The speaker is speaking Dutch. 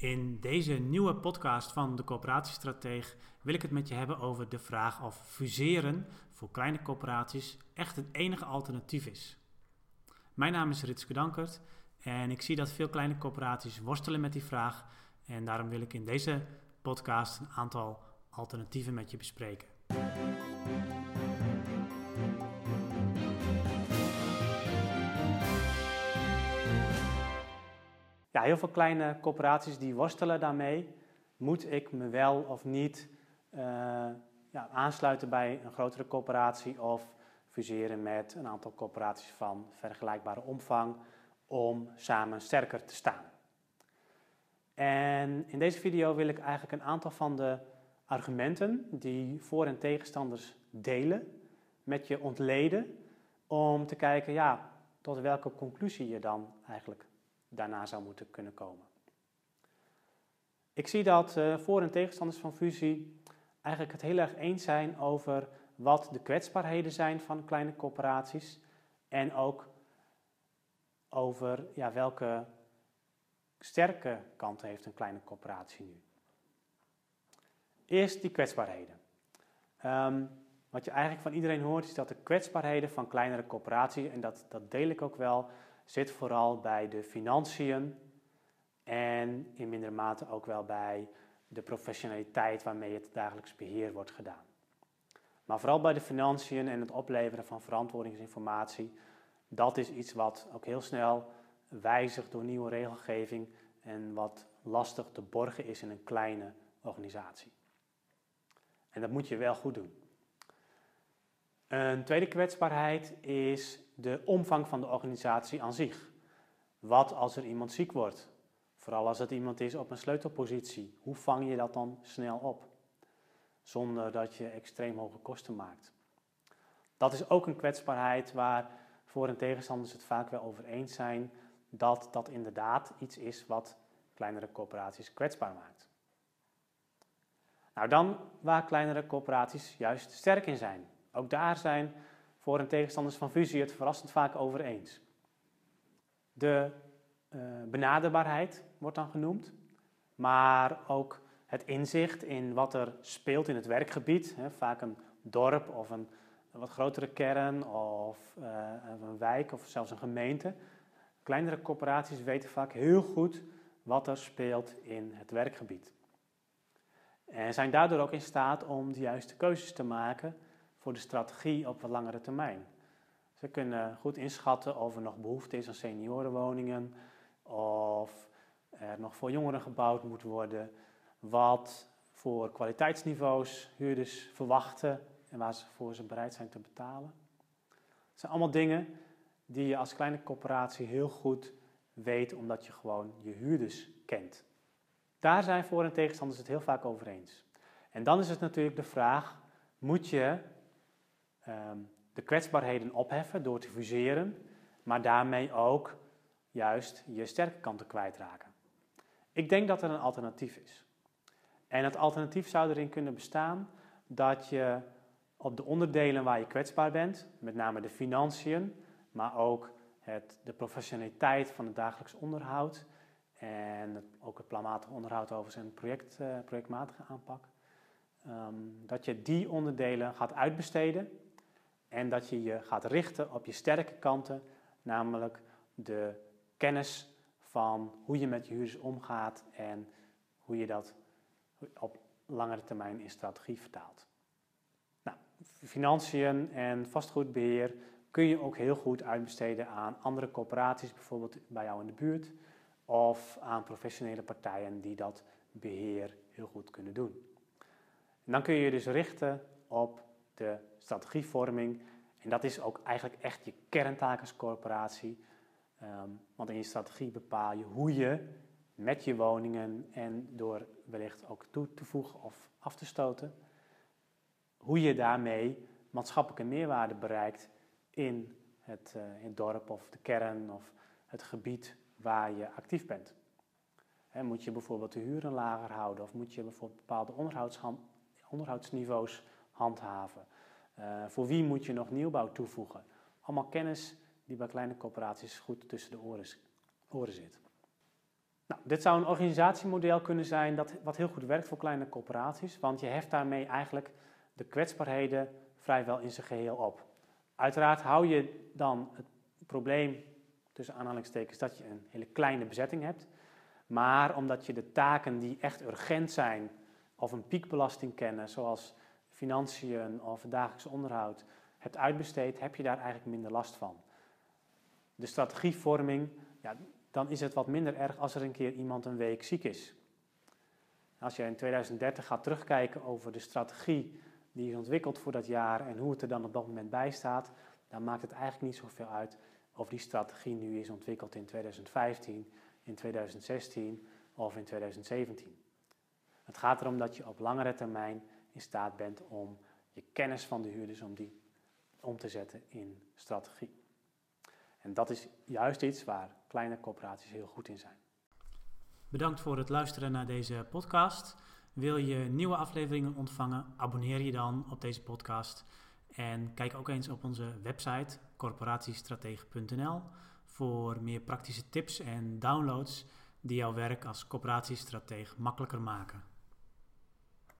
In deze nieuwe podcast van de Coöperatiestrateeg wil ik het met je hebben over de vraag of fuseren voor kleine coöperaties echt het enige alternatief is. Mijn naam is Ritske Dankert en ik zie dat veel kleine coöperaties worstelen met die vraag en daarom wil ik in deze podcast een aantal alternatieven met je bespreken. Ja, heel veel kleine corporaties die worstelen daarmee. Moet ik me wel of niet uh, ja, aansluiten bij een grotere corporatie of fuseren met een aantal corporaties van vergelijkbare omvang om samen sterker te staan? En in deze video wil ik eigenlijk een aantal van de argumenten die voor- en tegenstanders delen met je ontleden om te kijken ja, tot welke conclusie je dan eigenlijk daarna zou moeten kunnen komen. Ik zie dat uh, voor- en tegenstanders van fusie eigenlijk het heel erg eens zijn over wat de kwetsbaarheden zijn van kleine corporaties en ook over ja, welke sterke kanten heeft een kleine corporatie nu. Eerst die kwetsbaarheden. Um, wat je eigenlijk van iedereen hoort is dat de kwetsbaarheden van kleinere corporaties, en dat, dat deel ik ook wel, zit vooral bij de financiën en in mindere mate ook wel bij de professionaliteit waarmee het dagelijks beheer wordt gedaan. Maar vooral bij de financiën en het opleveren van verantwoordingsinformatie, dat is iets wat ook heel snel wijzigt door nieuwe regelgeving en wat lastig te borgen is in een kleine organisatie. En dat moet je wel goed doen. Een tweede kwetsbaarheid is de omvang van de organisatie aan zich. Wat als er iemand ziek wordt? Vooral als het iemand is op een sleutelpositie. Hoe vang je dat dan snel op? Zonder dat je extreem hoge kosten maakt. Dat is ook een kwetsbaarheid waar voor- en tegenstanders het vaak wel over eens zijn dat dat inderdaad iets is wat kleinere corporaties kwetsbaar maakt. Nou, dan waar kleinere corporaties juist sterk in zijn. Ook daar zijn voor- en tegenstanders van fusie het verrassend vaak over eens. De uh, benaderbaarheid wordt dan genoemd, maar ook het inzicht in wat er speelt in het werkgebied. Hè, vaak een dorp of een, wat grotere kern of uh, een wijk of zelfs een gemeente. Kleinere corporaties weten vaak heel goed wat er speelt in het werkgebied. En zijn daardoor ook in staat om de juiste keuzes te maken voor de strategie op wat langere termijn. Ze kunnen goed inschatten of er nog behoefte is aan seniorenwoningen of er nog voor jongeren gebouwd moet worden, wat voor kwaliteitsniveaus huurders verwachten en waar ze voor ze bereid zijn te betalen. Het zijn allemaal dingen die je als kleine corporatie heel goed weet omdat je gewoon je huurders kent. Daar zijn voor- en tegenstanders het heel vaak over eens. En dan is het natuurlijk de vraag: moet je de kwetsbaarheden opheffen door te fuseren, maar daarmee ook juist je sterke kanten kwijtraken? Ik denk dat er een alternatief is. En het alternatief zou erin kunnen bestaan dat je op de onderdelen waar je kwetsbaar bent, met name de financiën, maar ook het, de professionaliteit van het dagelijks onderhoud en ook het planmatig onderhoud over zijn project, uh, projectmatige aanpak, um, dat je die onderdelen gaat uitbesteden en dat je je gaat richten op je sterke kanten, namelijk de kennis van hoe je met je huurders omgaat en hoe je dat op langere termijn in strategie vertaalt. Nou, financiën en vastgoedbeheer kun je ook heel goed uitbesteden aan andere corporaties, bijvoorbeeld bij jou in de buurt, of aan professionele partijen die dat beheer heel goed kunnen doen. En dan kun je je dus richten op de strategievorming. En dat is ook eigenlijk echt je kerntaak als corporatie. Um, want in je strategie bepaal je hoe je met je woningen en door wellicht ook toe te voegen of af te stoten, hoe je daarmee maatschappelijke meerwaarde bereikt in het, in het dorp of de kern of het gebied waar je actief bent. He, moet je bijvoorbeeld de huren lager houden of moet je bijvoorbeeld bepaalde onderhoudsniveaus handhaven? Uh, voor wie moet je nog nieuwbouw toevoegen? Allemaal kennis die bij kleine corporaties goed tussen de oren, oren zit. Nou, dit zou een organisatiemodel kunnen zijn dat, wat heel goed werkt voor kleine corporaties, want je heft daarmee eigenlijk de kwetsbaarheden vrijwel in zijn geheel op. Uiteraard hou je dan het probleem tussen aanhalingstekens dat je een hele kleine bezetting hebt, maar omdat je de taken die echt urgent zijn of een piekbelasting kennen, zoals financiën of dagelijks onderhoud, hebt uitbesteed, heb je daar eigenlijk minder last van. De strategievorming, ja, dan is het wat minder erg als er een keer iemand een week ziek is. Als je in 2030 gaat terugkijken over de strategie die is ontwikkeld voor dat jaar en hoe het er dan op dat moment bij staat, dan maakt het eigenlijk niet zoveel uit of die strategie nu is ontwikkeld in 2015, in 2016 of in 2017. Het gaat erom dat je op langere termijn in staat bent om je kennis van de huurders om die om te zetten in strategie. En dat is juist iets waar kleine corporaties heel goed in zijn. Bedankt voor het luisteren naar deze podcast. Wil je nieuwe afleveringen ontvangen? Abonneer je dan op deze podcast. En kijk ook eens op onze website corporatiestratege.nl voor meer praktische tips en downloads die jouw werk als corporatiestratege makkelijker maken.